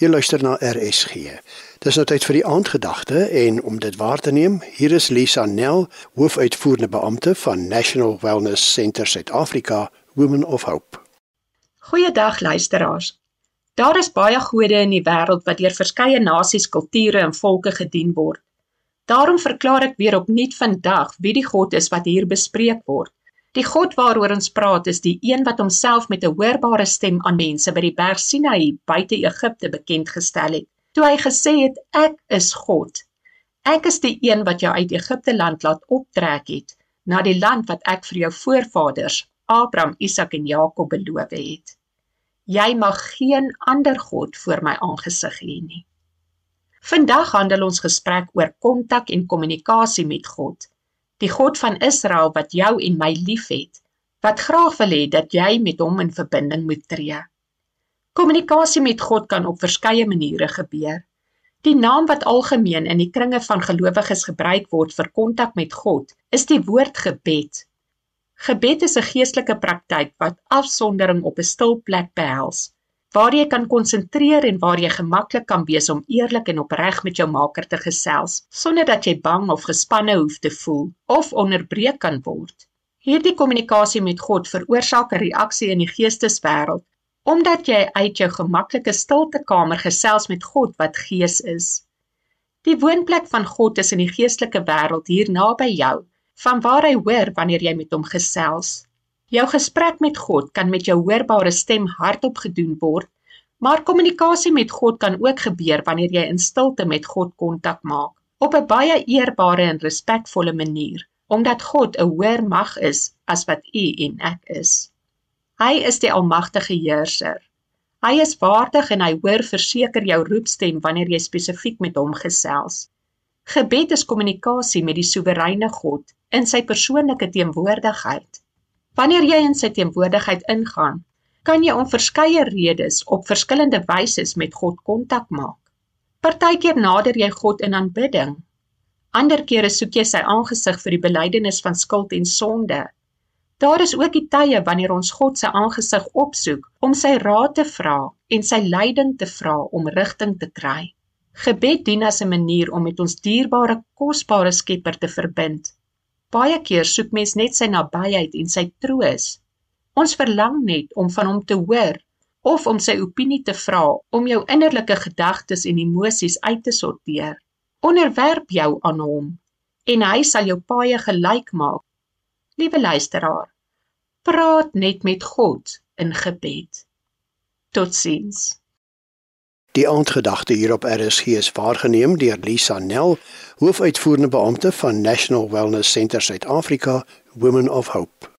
Jy luister na RSG. Dis nou tyd vir die aandgedagte en om dit waar te neem, hier is Lisa Nel, hoofuitvoerende beampte van National Wellness Centre Suid-Afrika, Women of Hope. Goeiedag luisteraars. Daar is baie gode in die wêreld wat deur verskeie nasies, kulture en volke gedien word. Daarom verklaar ek weer opnuut vandag wie die God is wat hier bespreek word. Die God waaroor ons praat is die een wat homself met 'n hoorbare stem aan mense by die berg Sinaï buite Egipte bekend gestel het. Toe hy gesê het ek is God. Ek is die een wat jou uit Egipte land laat optrek het na die land wat ek vir jou voorvaders Abraham, Isak en Jakob beloof het. Jy mag geen ander god voor my aangesig hê nie. Vandag handel ons gesprek oor kontak en kommunikasie met God die God van Israel wat jou en my liefhet, wat graag wil hê dat jy met hom in verbinding moet tree. Kommunikasie met God kan op verskeie maniere gebeur. Die naam wat algemeen in die kringe van gelowiges gebruik word vir kontak met God, is die woord gebed. Gebed is 'n geestelike praktyk wat afsondering op 'n stil plek behels waar jy kan konsentreer en waar jy gemaklik kan wees om eerlik en opreg met jou Maker te gesels sonder dat jy bang of gespanne hoef te voel of onderbreek kan word. Hierdie kommunikasie met God veroorsaak 'n reaksie in die geesteswêreld omdat jy uit jou gemaklike stilte kamer gesels met God wat Gees is. Die woonplek van God is in die geestelike wêreld hier naby jou, van waar hy hoor wanneer jy met hom gesels. Jou gesprek met God kan met jou hoorbare stem hardop gedoen word, maar kommunikasie met God kan ook gebeur wanneer jy in stilte met God kontak maak, op 'n baie eerbare en respekvolle manier, omdat God 'n hoër mag is as wat u en ek is. Hy is die almagtige heerser. Hy is waardig en hy hoor verseker jou roepstem wanneer jy spesifiek met hom gesels. Gebed is kommunikasie met die soewereine God in sy persoonlike teenwoordigheid. Wanneer jy in sy teenwoordigheid ingaan, kan jy om verskeie redes op verskillende wyse met God kontak maak. Partykeer nader jy God in aanbidding. Ander kere soek jy sy aangesig vir die belydenis van skuld en sonde. Daar is ook die tye wanneer ons God se aangesig opsoek om sy raad te vra en sy leiding te vra om rigting te kry. Gebed dien as 'n manier om met ons dierbare, kosbare Skepper te verbind Baie keer soek mens net sy nabyheid en sy troos. Ons verlang net om van hom te hoor of om sy opinie te vra om jou innerlike gedagtes en emosies uit te sorteer. Onderwerp jou aan hom en hy sal jou paie gelyk maak. Liewe luisteraar, praat net met God in gebed. Totsiens. Die aandgedagte hier op RSG is waargeneem deur Lisa Nel, hoofuitvoerende beampte van National Wellness Centre Suid-Afrika, Women of Hope.